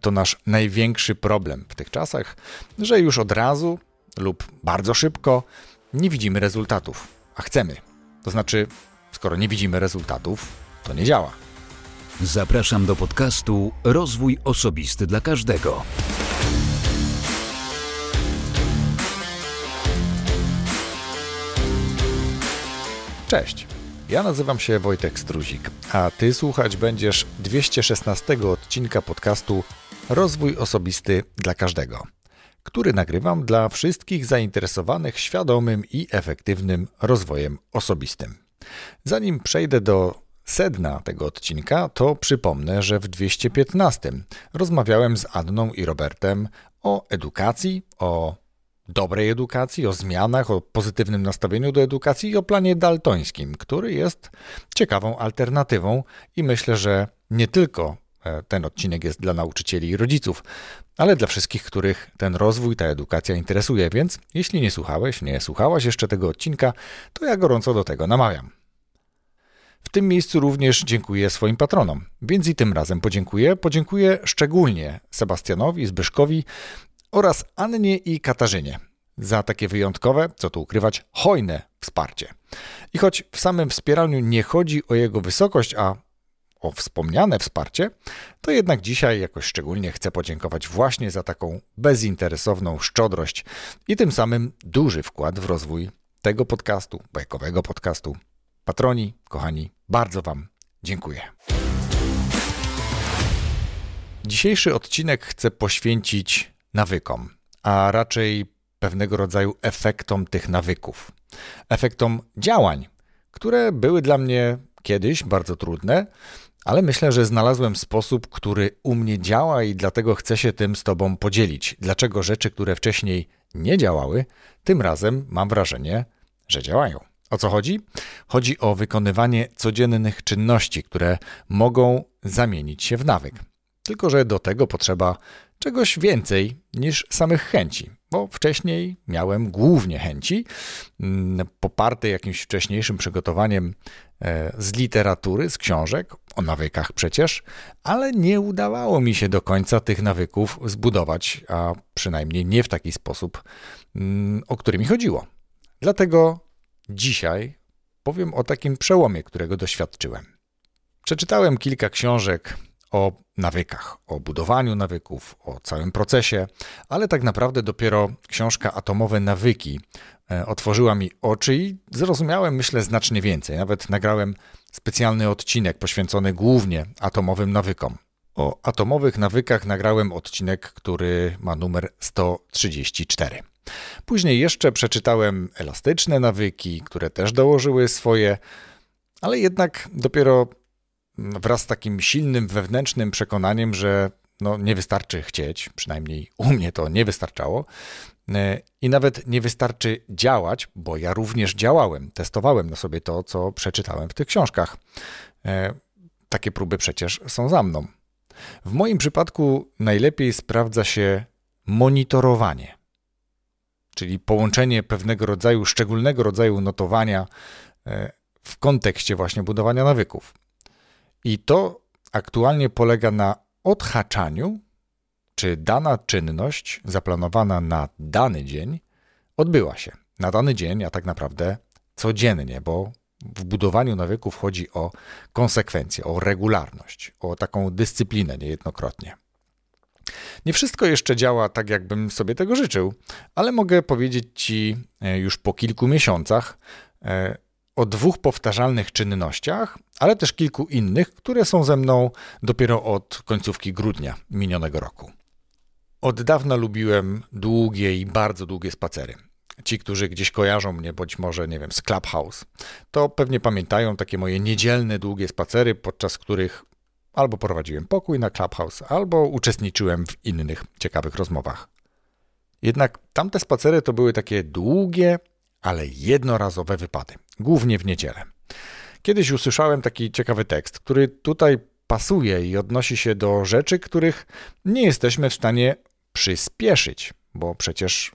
To nasz największy problem w tych czasach, że już od razu lub bardzo szybko nie widzimy rezultatów, a chcemy. To znaczy, skoro nie widzimy rezultatów, to nie działa. Zapraszam do podcastu Rozwój Osobisty dla Każdego. Cześć. Ja nazywam się Wojtek Struzik, a ty słuchać będziesz 216 odcinka podcastu Rozwój Osobisty dla Każdego, który nagrywam dla wszystkich zainteresowanych świadomym i efektywnym rozwojem osobistym. Zanim przejdę do sedna tego odcinka, to przypomnę, że w 215 rozmawiałem z Anną i Robertem o edukacji, o dobrej edukacji, o zmianach, o pozytywnym nastawieniu do edukacji i o planie daltońskim, który jest ciekawą alternatywą i myślę, że nie tylko ten odcinek jest dla nauczycieli i rodziców, ale dla wszystkich, których ten rozwój, ta edukacja interesuje. Więc jeśli nie słuchałeś, nie słuchałaś jeszcze tego odcinka, to ja gorąco do tego namawiam. W tym miejscu również dziękuję swoim patronom, więc i tym razem podziękuję. Podziękuję szczególnie Sebastianowi, Zbyszkowi oraz Annie i Katarzynie za takie wyjątkowe, co tu ukrywać, hojne wsparcie. I choć w samym wspieraniu nie chodzi o jego wysokość, a o wspomniane wsparcie, to jednak dzisiaj jakoś szczególnie chcę podziękować właśnie za taką bezinteresowną szczodrość i tym samym duży wkład w rozwój tego podcastu, bajkowego podcastu. Patroni, kochani, bardzo Wam dziękuję. Dzisiejszy odcinek chcę poświęcić nawykom, a raczej pewnego rodzaju efektom tych nawyków. Efektom działań, które były dla mnie kiedyś bardzo trudne, ale myślę, że znalazłem sposób, który u mnie działa i dlatego chcę się tym z Tobą podzielić. Dlaczego rzeczy, które wcześniej nie działały, tym razem mam wrażenie, że działają. O co chodzi? Chodzi o wykonywanie codziennych czynności, które mogą zamienić się w nawyk. Tylko, że do tego potrzeba czegoś więcej niż samych chęci, bo wcześniej miałem głównie chęci, mm, poparte jakimś wcześniejszym przygotowaniem z literatury, z książek, o nawykach przecież, ale nie udawało mi się do końca tych nawyków zbudować, a przynajmniej nie w taki sposób, mm, o który mi chodziło. Dlatego dzisiaj powiem o takim przełomie, którego doświadczyłem. Przeczytałem kilka książek o nawykach, o budowaniu nawyków, o całym procesie, ale tak naprawdę dopiero książka Atomowe Nawyki e, otworzyła mi oczy i zrozumiałem, myślę, znacznie więcej. Nawet nagrałem specjalny odcinek poświęcony głównie atomowym nawykom. O atomowych nawykach nagrałem odcinek, który ma numer 134. Później jeszcze przeczytałem elastyczne nawyki, które też dołożyły swoje, ale jednak dopiero wraz z takim silnym wewnętrznym przekonaniem, że no, nie wystarczy chcieć, przynajmniej u mnie to nie wystarczało. E, I nawet nie wystarczy działać, bo ja również działałem, testowałem na sobie to, co przeczytałem w tych książkach. E, takie próby przecież są za mną. W moim przypadku najlepiej sprawdza się monitorowanie, czyli połączenie pewnego rodzaju, szczególnego rodzaju notowania e, w kontekście właśnie budowania nawyków. I to aktualnie polega na odhaczaniu, czy dana czynność zaplanowana na dany dzień odbyła się. Na dany dzień, a tak naprawdę codziennie, bo w budowaniu nawyków chodzi o konsekwencję, o regularność, o taką dyscyplinę niejednokrotnie. Nie wszystko jeszcze działa tak, jakbym sobie tego życzył, ale mogę powiedzieć Ci e, już po kilku miesiącach, e, o dwóch powtarzalnych czynnościach, ale też kilku innych, które są ze mną dopiero od końcówki grudnia minionego roku. Od dawna lubiłem długie i bardzo długie spacery. Ci, którzy gdzieś kojarzą mnie, być może, nie wiem, z Clubhouse, to pewnie pamiętają takie moje niedzielne, długie spacery, podczas których albo prowadziłem pokój na Clubhouse, albo uczestniczyłem w innych ciekawych rozmowach. Jednak tamte spacery to były takie długie, ale jednorazowe wypady, głównie w niedzielę. Kiedyś usłyszałem taki ciekawy tekst, który tutaj pasuje i odnosi się do rzeczy, których nie jesteśmy w stanie przyspieszyć, bo przecież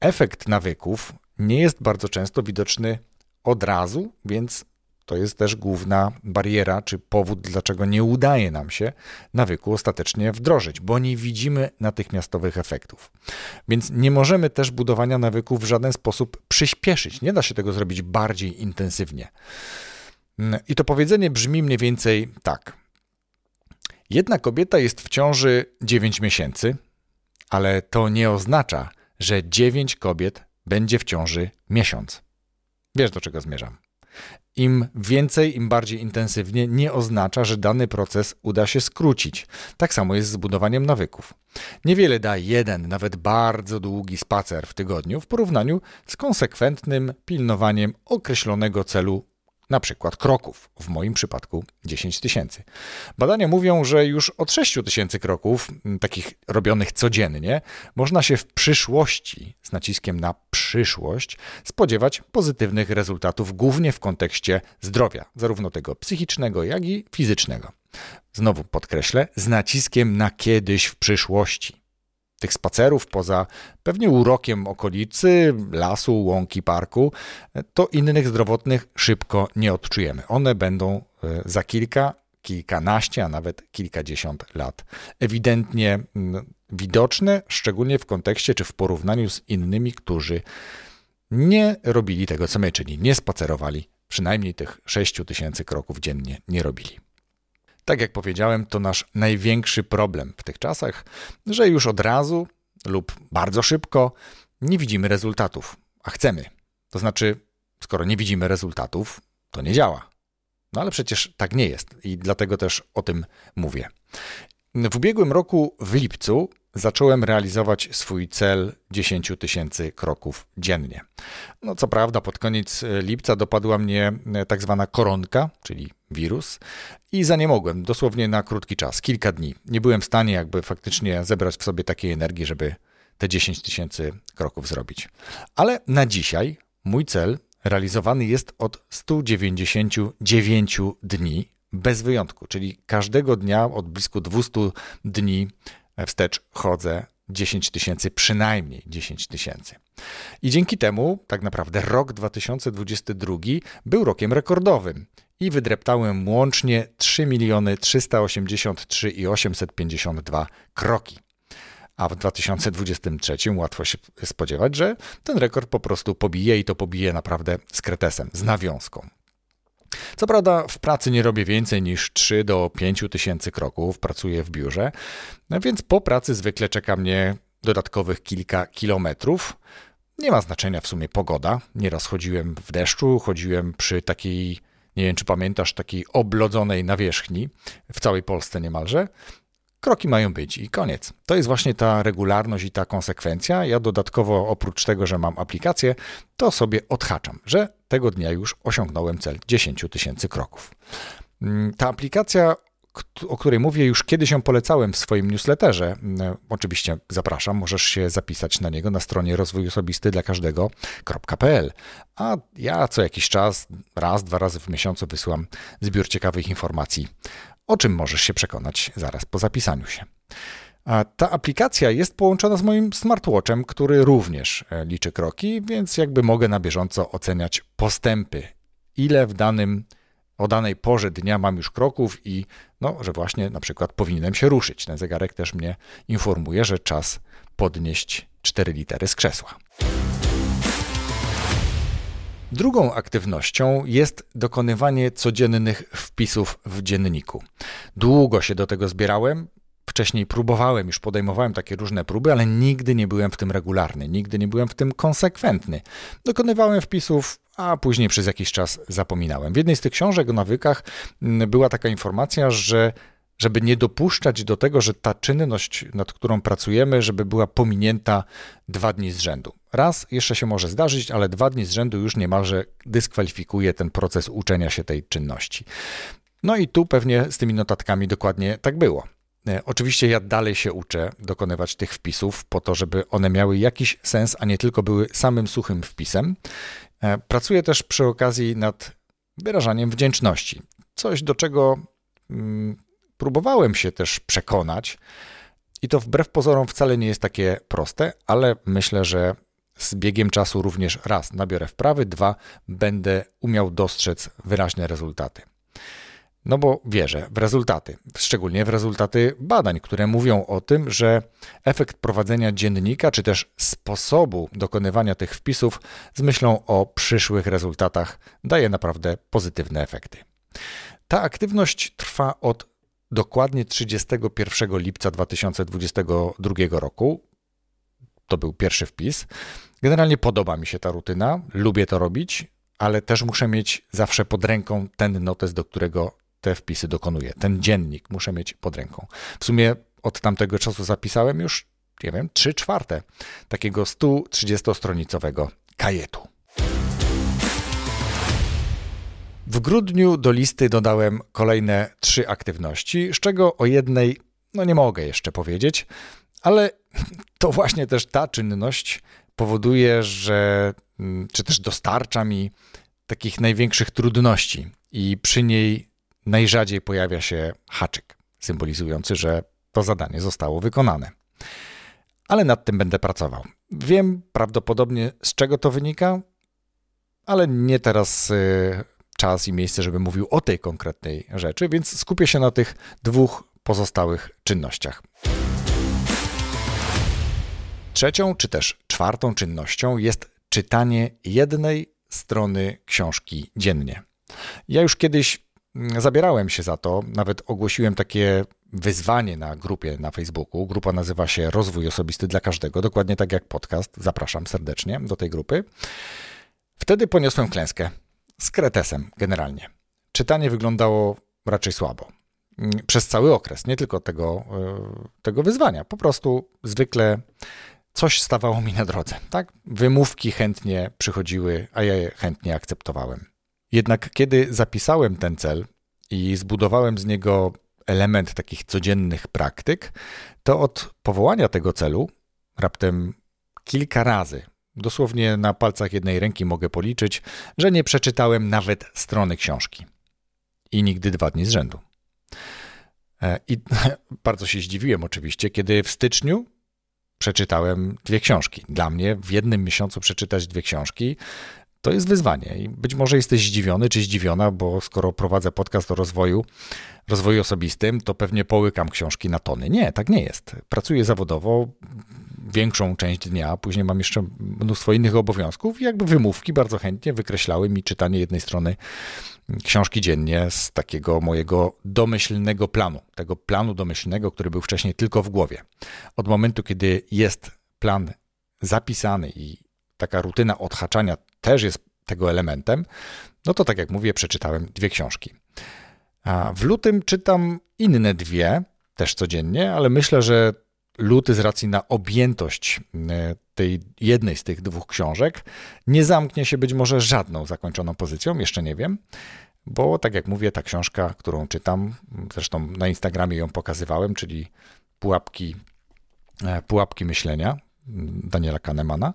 efekt nawyków nie jest bardzo często widoczny od razu, więc To jest też główna bariera, czy powód, dlaczego nie udaje nam się nawyku ostatecznie wdrożyć, bo nie widzimy natychmiastowych efektów. Więc nie możemy też budowania nawyków w żaden sposób przyspieszyć. Nie da się tego zrobić bardziej intensywnie. I to powiedzenie brzmi mniej więcej tak. Jedna kobieta jest w ciąży 9 miesięcy, ale to nie oznacza, że 9 kobiet będzie w ciąży miesiąc. Wiesz, do czego zmierzam. Im więcej, im bardziej intensywnie, nie oznacza, że dany proces uda się skrócić. Tak samo jest z budowaniem nawyków. Niewiele da jeden, nawet bardzo długi spacer w tygodniu w porównaniu z konsekwentnym pilnowaniem określonego celu na przykład kroków, w moim przypadku 10 tysięcy. Badania mówią, że już od 6 tysięcy kroków, takich robionych codziennie, można się w przyszłości, z naciskiem na przyszłość, spodziewać pozytywnych rezultatów, głównie w kontekście zdrowia, zarówno tego psychicznego, jak i fizycznego. Znowu podkreślę, z naciskiem na kiedyś w przyszłości tych spacerów, poza pewnie urokiem okolicy, lasu, łąki, parku, to innych zdrowotnych szybko nie odczujemy. One będą e, za kilka, kilkanaście, a nawet kilkadziesiąt lat ewidentnie widoczne, szczególnie w kontekście czy w porównaniu z innymi, którzy nie robili tego, co my, czyli nie spacerowali, przynajmniej tych 6 tysięcy kroków dziennie nie robili. Tak jak powiedziałem, to nasz największy problem w tych czasach, że już od razu lub bardzo szybko nie widzimy rezultatów, a chcemy. To znaczy, skoro nie widzimy rezultatów, to nie działa. No ale przecież tak nie jest i dlatego też o tym mówię. W ubiegłym roku w lipcu zacząłem realizować swój cel 10 tysięcy kroków dziennie. No co prawda, pod koniec lipca dopadła mnie tak zwana koronka, czyli wirus, i za nie mogłem, dosłownie na krótki czas, kilka dni. Nie byłem w stanie jakby faktycznie zebrać w sobie takiej energii, żeby te 10 tysięcy kroków zrobić. Ale na dzisiaj mój cel realizowany jest od 199 dni bez wyjątku, czyli każdego dnia od blisko 200 dni wstecz chodzę 10 tysięcy, przynajmniej 10 tysięcy. I dzięki temu tak naprawdę rok 2022 był rokiem rekordowym i wydreptałem łącznie 3 miliony 383 i 852 kroki. A w 2023 łatwo się spodziewać, że ten rekord po prostu pobije i to pobije naprawdę z kretesem, z nawiązką. Co prawda w pracy nie robię więcej niż 3 do 5 tysięcy kroków, pracuję w biurze, więc po pracy zwykle czeka mnie dodatkowych kilka kilometrów. Nie ma znaczenia w sumie pogoda. Nieraz chodziłem w deszczu, chodziłem przy takiej, nie wiem czy pamiętasz, takiej oblodzonej nawierzchni w całej Polsce niemalże. Kroki mają być i koniec. To jest właśnie ta regularność i ta konsekwencja. Ja dodatkowo, oprócz tego, że mam aplikację, to sobie odhaczam, że tego dnia już osiągnąłem cel 10 tysięcy kroków. Mm, ta aplikacja o której mówię, już kiedyś ją polecałem w swoim newsletterze. Mm, oczywiście zapraszam, możesz się zapisać na niego na stronie rozwój osobisty dla każdego.pl. A ja co jakiś czas, raz, dwa razy w miesiącu wysyłam zbiór ciekawych informacji o czym możesz się przekonać zaraz po zapisaniu się. A ta aplikacja jest połączona z moim smartwatchem, który również e, liczy kroki, więc jakby mogę na bieżąco oceniać postępy, ile w danym o danej porze dnia mam już kroków i no, że właśnie na przykład powinienem się ruszyć. Ten zegarek też mnie informuje, że czas podnieść 4 litery z krzesła. Drugą aktywnością jest dokonywanie codziennych wpisów w dzienniku. Długo się do tego zbierałem. Wcześniej próbowałem, już podejmowałem takie różne próby, ale nigdy nie byłem w tym regularny, nigdy nie byłem w tym konsekwentny. Dokonywałem wpisów, a później przez jakiś czas zapominałem. W jednej z tych książek o nawykach mm, była taka informacja, że żeby nie dopuszczać do tego, że ta czynność, nad którą pracujemy, żeby była pominięta dwa dni z rzędu. Raz jeszcze się może zdarzyć, ale dwa dni z rzędu już niemalże dyskwalifikuje ten proces uczenia się tej czynności. No i tu pewnie z tymi notatkami dokładnie tak było. E, oczywiście ja dalej się uczę dokonywać tych wpisów po to, żeby one miały jakiś sens, a nie tylko były samym suchym wpisem. E, pracuję też przy okazji nad wyrażaniem wdzięczności. Coś, do czego mm, próbowałem się też przekonać, i to wbrew pozorom wcale nie jest takie proste, ale myślę, że z biegiem czasu również raz nabiorę wprawy, dwa będę umiał dostrzec wyraźne rezultaty. No bo wierzę w rezultaty, szczególnie w rezultaty badań, które mówią o tym, że efekt prowadzenia dziennika, czy też sposobu dokonywania tych wpisów z myślą o przyszłych rezultatach daje naprawdę pozytywne efekty. Ta aktywność trwa od dokładnie 31 lipca 2022 roku. To był pierwszy wpis. Generalnie podoba mi się ta rutyna, lubię to robić, ale też muszę mieć zawsze pod ręką ten notes, do którego te wpisy dokonuję. Ten dziennik muszę mieć pod ręką. W sumie od tamtego czasu zapisałem już, nie wiem, 3 czwarte takiego 130-stronicowego kajetu. W grudniu do listy dodałem kolejne trzy aktywności, z czego o jednej no nie mogę jeszcze powiedzieć, ale to właśnie też ta czynność powoduje, że mm, czy też dostarcza mi takich największych trudności i przy niej najrzadziej pojawia się haczyk, symbolizujący, że to zadanie zostało wykonane. Ale nad tym będę pracował. Wiem prawdopodobnie z czego to wynika, ale nie teraz y, czas i miejsce, żeby mówił o tej konkretnej rzeczy, więc skupię się na tych dwóch pozostałych czynnościach. Trzecią czy też czwartą czynnością jest czytanie jednej strony książki dziennie. Ja już kiedyś zabierałem się za to, nawet ogłosiłem takie wyzwanie na grupie na Facebooku. Grupa nazywa się Rozwój Osobisty dla Każdego, dokładnie tak jak podcast. Zapraszam serdecznie do tej grupy. Wtedy poniosłem klęskę z kretesem generalnie. Czytanie wyglądało raczej słabo. Przez cały okres, nie tylko tego, e, tego wyzwania. Po prostu zwykle coś stawało mi na drodze. Tak? Wymówki chętnie przychodziły, a ja je chętnie akceptowałem. Jednak kiedy zapisałem ten cel i zbudowałem z niego element takich codziennych praktyk, to od powołania tego celu raptem kilka razy, dosłownie na palcach jednej ręki mogę policzyć, że nie przeczytałem nawet strony książki. I nigdy dwa dni z rzędu. E, I bardzo się zdziwiłem oczywiście, kiedy w styczniu przeczytałem dwie książki. Dla mnie w jednym miesiącu przeczytać dwie książki to jest wyzwanie. I być może jesteś zdziwiony czy zdziwiona, bo skoro prowadzę podcast o rozwoju, rozwoju osobistym, to pewnie połykam książki na tony. Nie, tak nie jest. Pracuję zawodowo większą część dnia, później mam jeszcze mnóstwo innych obowiązków i jakby wymówki bardzo chętnie wykreślały mi czytanie jednej strony książki dziennie z takiego mojego domyślnego planu, tego planu domyślnego, który był wcześniej tylko w głowie. Od momentu, kiedy jest plan zapisany i taka rutyna odhaczania też jest tego elementem, no to tak jak mówię, przeczytałem dwie książki. A w lutym czytam inne dwie, też codziennie, ale myślę, że luty z racji na objętość e, tej jednej z tych dwóch książek nie zamknie się być może żadną zakończoną pozycją, jeszcze nie wiem, bo tak jak mówię, ta książka, którą czytam, zresztą na Instagramie ją pokazywałem, czyli Pułapki, e, pułapki myślenia Daniela Kahnemana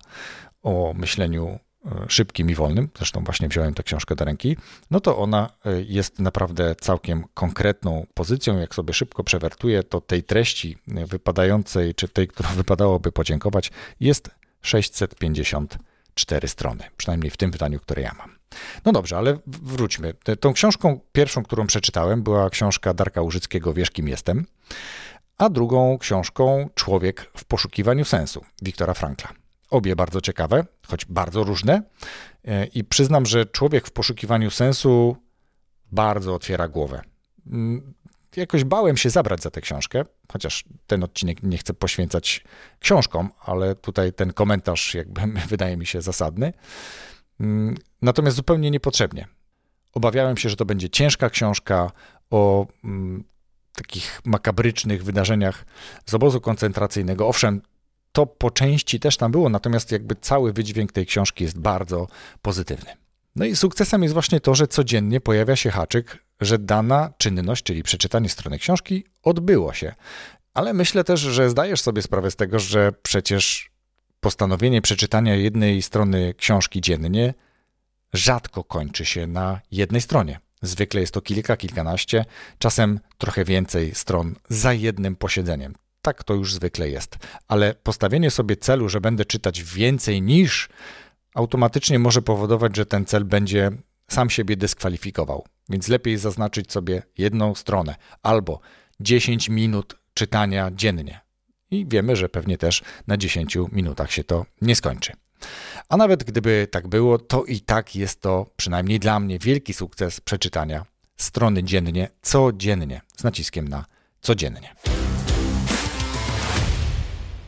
o myśleniu szybkim i wolnym, zresztą właśnie wziąłem tę książkę do ręki, no to ona e, jest naprawdę całkiem konkretną pozycją. Jak sobie szybko przewertuję, to tej treści e, wypadającej, czy tej, którą wypadałoby podziękować, jest 654 strony, przynajmniej w tym wydaniu, które ja mam. No dobrze, ale wróćmy. Tą książką pierwszą, którą przeczytałem, była książka Darka Użyckiego Wiesz, kim jestem, a drugą książką Człowiek w poszukiwaniu sensu Wiktora Frankla. Obie bardzo ciekawe, choć bardzo różne. E, I przyznam, że człowiek w poszukiwaniu sensu bardzo otwiera głowę. Mm, jakoś bałem się zabrać za tę książkę, chociaż ten odcinek nie chcę poświęcać książkom, ale tutaj ten komentarz jakby wydaje mi się zasadny. Mm, natomiast zupełnie niepotrzebnie. Obawiałem się, że to będzie ciężka książka o mm, takich makabrycznych wydarzeniach z obozu koncentracyjnego. Owszem, to po części też tam było, natomiast jakby cały wydźwięk tej książki jest bardzo pozytywny. No i sukcesem jest właśnie to, że codziennie pojawia się haczyk, że dana czynność, czyli przeczytanie strony książki, odbyło się. Ale myślę też, że zdajesz sobie sprawę z tego, że przecież postanowienie przeczytania jednej strony książki dziennie rzadko kończy się na jednej stronie. Zwykle jest to kilka, kilkanaście, czasem trochę więcej stron za jednym posiedzeniem tak to już zwykle jest. Ale postawienie sobie celu, że będę czytać więcej niż, automatycznie może powodować, że ten cel będzie sam siebie dyskwalifikował. Więc lepiej zaznaczyć sobie jedną stronę albo 10 minut czytania dziennie. I wiemy, że pewnie też na 10 minutach się to nie skończy. A nawet gdyby tak było, to i tak jest to, przynajmniej dla mnie, wielki sukces przeczytania strony dziennie, codziennie, z naciskiem na codziennie.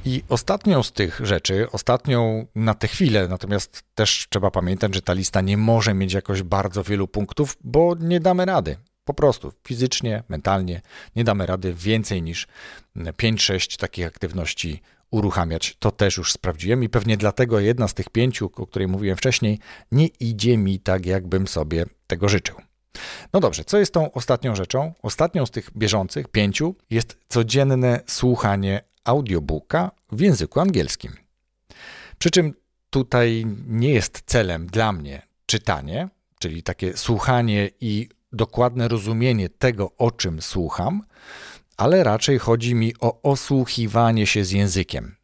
I ostatnią z tych rzeczy, ostatnią na tę chwilę, natomiast też trzeba pamiętać, że ta lista nie może mieć jakoś bardzo wielu punktów, bo nie damy rady. Po prostu fizycznie, mentalnie nie damy rady więcej niż 5-6 takich aktywności uruchamiać. To też już sprawdziłem i pewnie dlatego jedna z tych pięciu, o której mówiłem wcześniej, nie idzie mi tak, jakbym sobie tego życzył. No dobrze, co jest tą ostatnią rzeczą? Ostatnią z tych bieżących, pięciu, jest codzienne słuchanie audiobooka w języku angielskim. Przy czym tutaj nie jest celem dla mnie czytanie, czyli takie słuchanie i dokładne rozumienie tego, o czym słucham, ale raczej chodzi mi o osłuchiwanie się z językiem.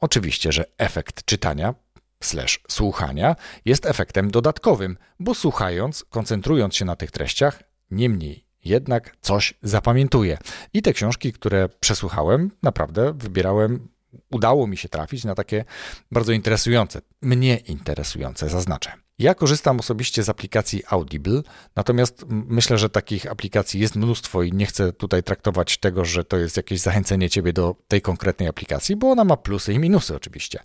Oczywiście, że efekt czytania slash słuchania jest efektem dodatkowym, bo słuchając, koncentrując się na tych treściach, niemniej jednak coś zapamiętuję. I te książki, które przesłuchałem, naprawdę wybierałem, udało mi się trafić na takie bardzo interesujące, mnie interesujące, zaznaczę. Ja korzystam osobiście z aplikacji Audible, natomiast myślę, że takich aplikacji jest mnóstwo i nie chcę tutaj traktować tego, że to jest jakieś zachęcenie ciebie do tej konkretnej aplikacji, bo ona ma plusy i minusy oczywiście.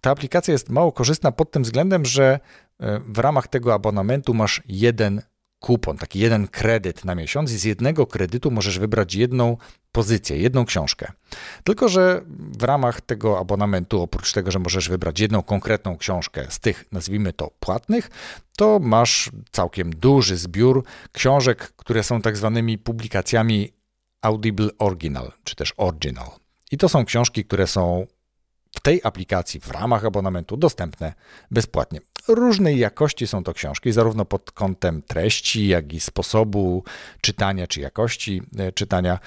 Ta aplikacja jest mało korzystna pod tym względem, że e, w ramach tego abonamentu masz jeden kupon, taki jeden kredyt na miesiąc i z jednego kredytu możesz wybrać jedną pozycję, jedną książkę. Tylko, że w ramach tego abonamentu, oprócz tego, że możesz wybrać jedną konkretną książkę z tych, nazwijmy to, płatnych, to masz całkiem duży zbiór książek, które są tak zwanymi publikacjami Audible Original, czy też Original. I to są książki, które są w tej aplikacji w ramach abonamentu dostępne bezpłatnie. Różnej jakości są to książki, zarówno pod kątem treści, jak i sposobu czytania czy jakości e, czytania,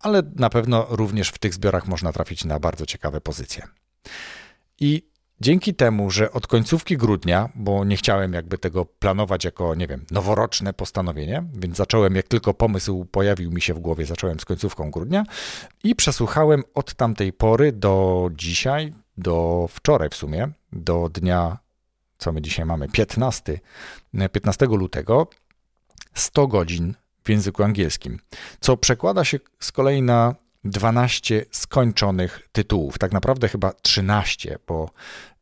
ale na pewno również w tych zbiorach można trafić na bardzo ciekawe pozycje. I dzięki temu, że od końcówki grudnia, bo nie chciałem jakby tego planować jako, nie wiem, noworoczne postanowienie, więc zacząłem, jak tylko pomysł pojawił mi się w głowie, zacząłem z końcówką grudnia i przesłuchałem od tamtej pory do dzisiaj, do wczoraj w sumie, do dnia, co my dzisiaj mamy, 15, 15 lutego, 100 godzin w języku angielskim, co przekłada się z kolei na 12 skończonych tytułów. Tak naprawdę chyba 13, bo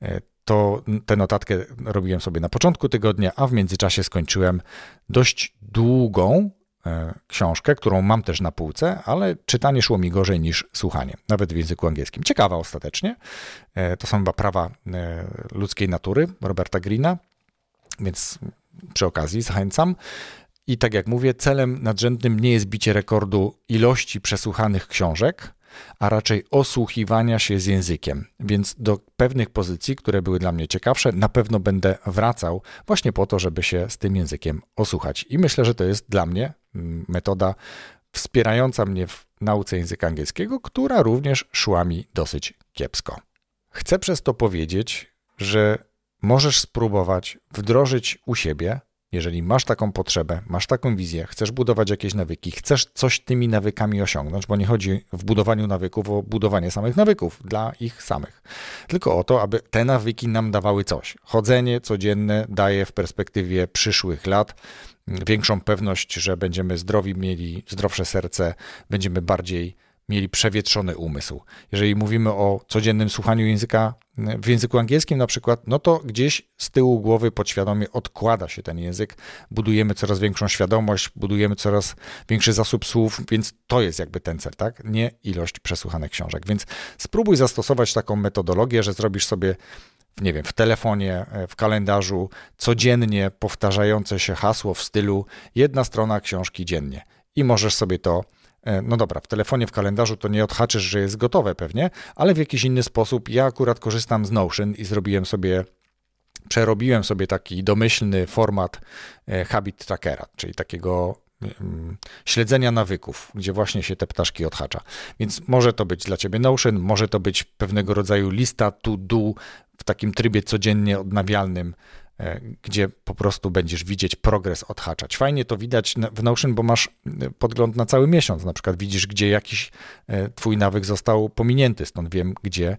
e, to tę notatkę robiłem sobie na początku tygodnia, a w międzyczasie skończyłem dość długą książkę, którą mam też na półce, ale czytanie szło mi gorzej niż słuchanie, nawet w języku angielskim. Ciekawa ostatecznie. E, to są chyba prawa ludzkiej natury Roberta Greena, więc przy okazji zachęcam. I tak jak mówię, celem nadrzędnym nie jest bicie rekordu ilości przesłuchanych książek, a raczej osłuchiwania się z językiem. Więc do pewnych pozycji, które były dla mnie ciekawsze, na pewno będę wracał właśnie po to, żeby się z tym językiem osłuchać. I myślę, że to jest dla mnie metoda wspierająca mnie w nauce języka angielskiego, która również szła mi dosyć kiepsko. Chcę przez to powiedzieć, że możesz spróbować wdrożyć u siebie jeżeli masz taką potrzebę, masz taką wizję, chcesz budować jakieś nawyki, chcesz coś tymi nawykami osiągnąć, bo nie chodzi w budowaniu nawyków o budowanie samych nawyków dla ich samych, tylko o to, aby te nawyki nam dawały coś. Chodzenie codzienne daje w perspektywie przyszłych lat większą pewność, że będziemy zdrowi, mieli zdrowsze serce, będziemy bardziej mieli przewietrzony umysł. Jeżeli mówimy o codziennym słuchaniu języka w języku angielskim na przykład, no to gdzieś z tyłu głowy podświadomie odkłada się ten język, budujemy coraz większą świadomość, budujemy coraz większy zasób słów, więc to jest jakby ten cel, tak? Nie ilość przesłuchanych książek. Więc spróbuj zastosować taką metodologię, że zrobisz sobie nie wiem, w telefonie, w kalendarzu codziennie powtarzające się hasło w stylu jedna strona książki dziennie i możesz sobie to E, no dobra, w telefonie, w kalendarzu to nie odhaczysz, że jest gotowe pewnie, ale w jakiś inny sposób. Ja akurat korzystam z Notion i zrobiłem sobie, przerobiłem sobie taki domyślny format e, habit trackera, czyli takiego mm, śledzenia nawyków, gdzie właśnie się te ptaszki odhacza. Więc może to być dla ciebie Notion, może to być pewnego rodzaju lista to do w takim trybie codziennie odnawialnym, E, gdzie po prostu będziesz widzieć progres odhaczać. Fajnie to widać w Notion, bo masz e, podgląd na cały miesiąc. Na przykład widzisz, gdzie jakiś e, twój nawyk został pominięty, stąd wiem, gdzie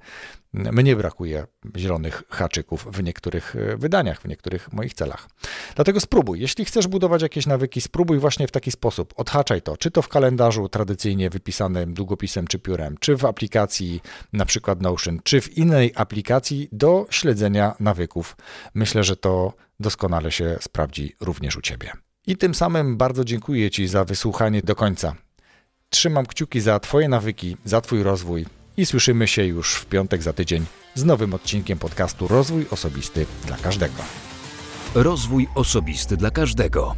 mnie brakuje zielonych haczyków w niektórych e, wydaniach, w niektórych moich celach. Dlatego spróbuj. Jeśli chcesz budować jakieś nawyki, spróbuj właśnie w taki sposób. Odhaczaj to, czy to w kalendarzu tradycyjnie wypisanym długopisem czy piórem, czy w aplikacji na przykład Notion, czy w innej aplikacji do śledzenia nawyków. Myślę, że to doskonale się sprawdzi również u Ciebie. I tym samym bardzo dziękuję Ci za wysłuchanie do końca. Trzymam kciuki za Twoje nawyki, za Twój rozwój i słyszymy się już w piątek za tydzień z nowym odcinkiem podcastu Rozwój Osobisty dla Każdego. Rozwój Osobisty dla Każdego.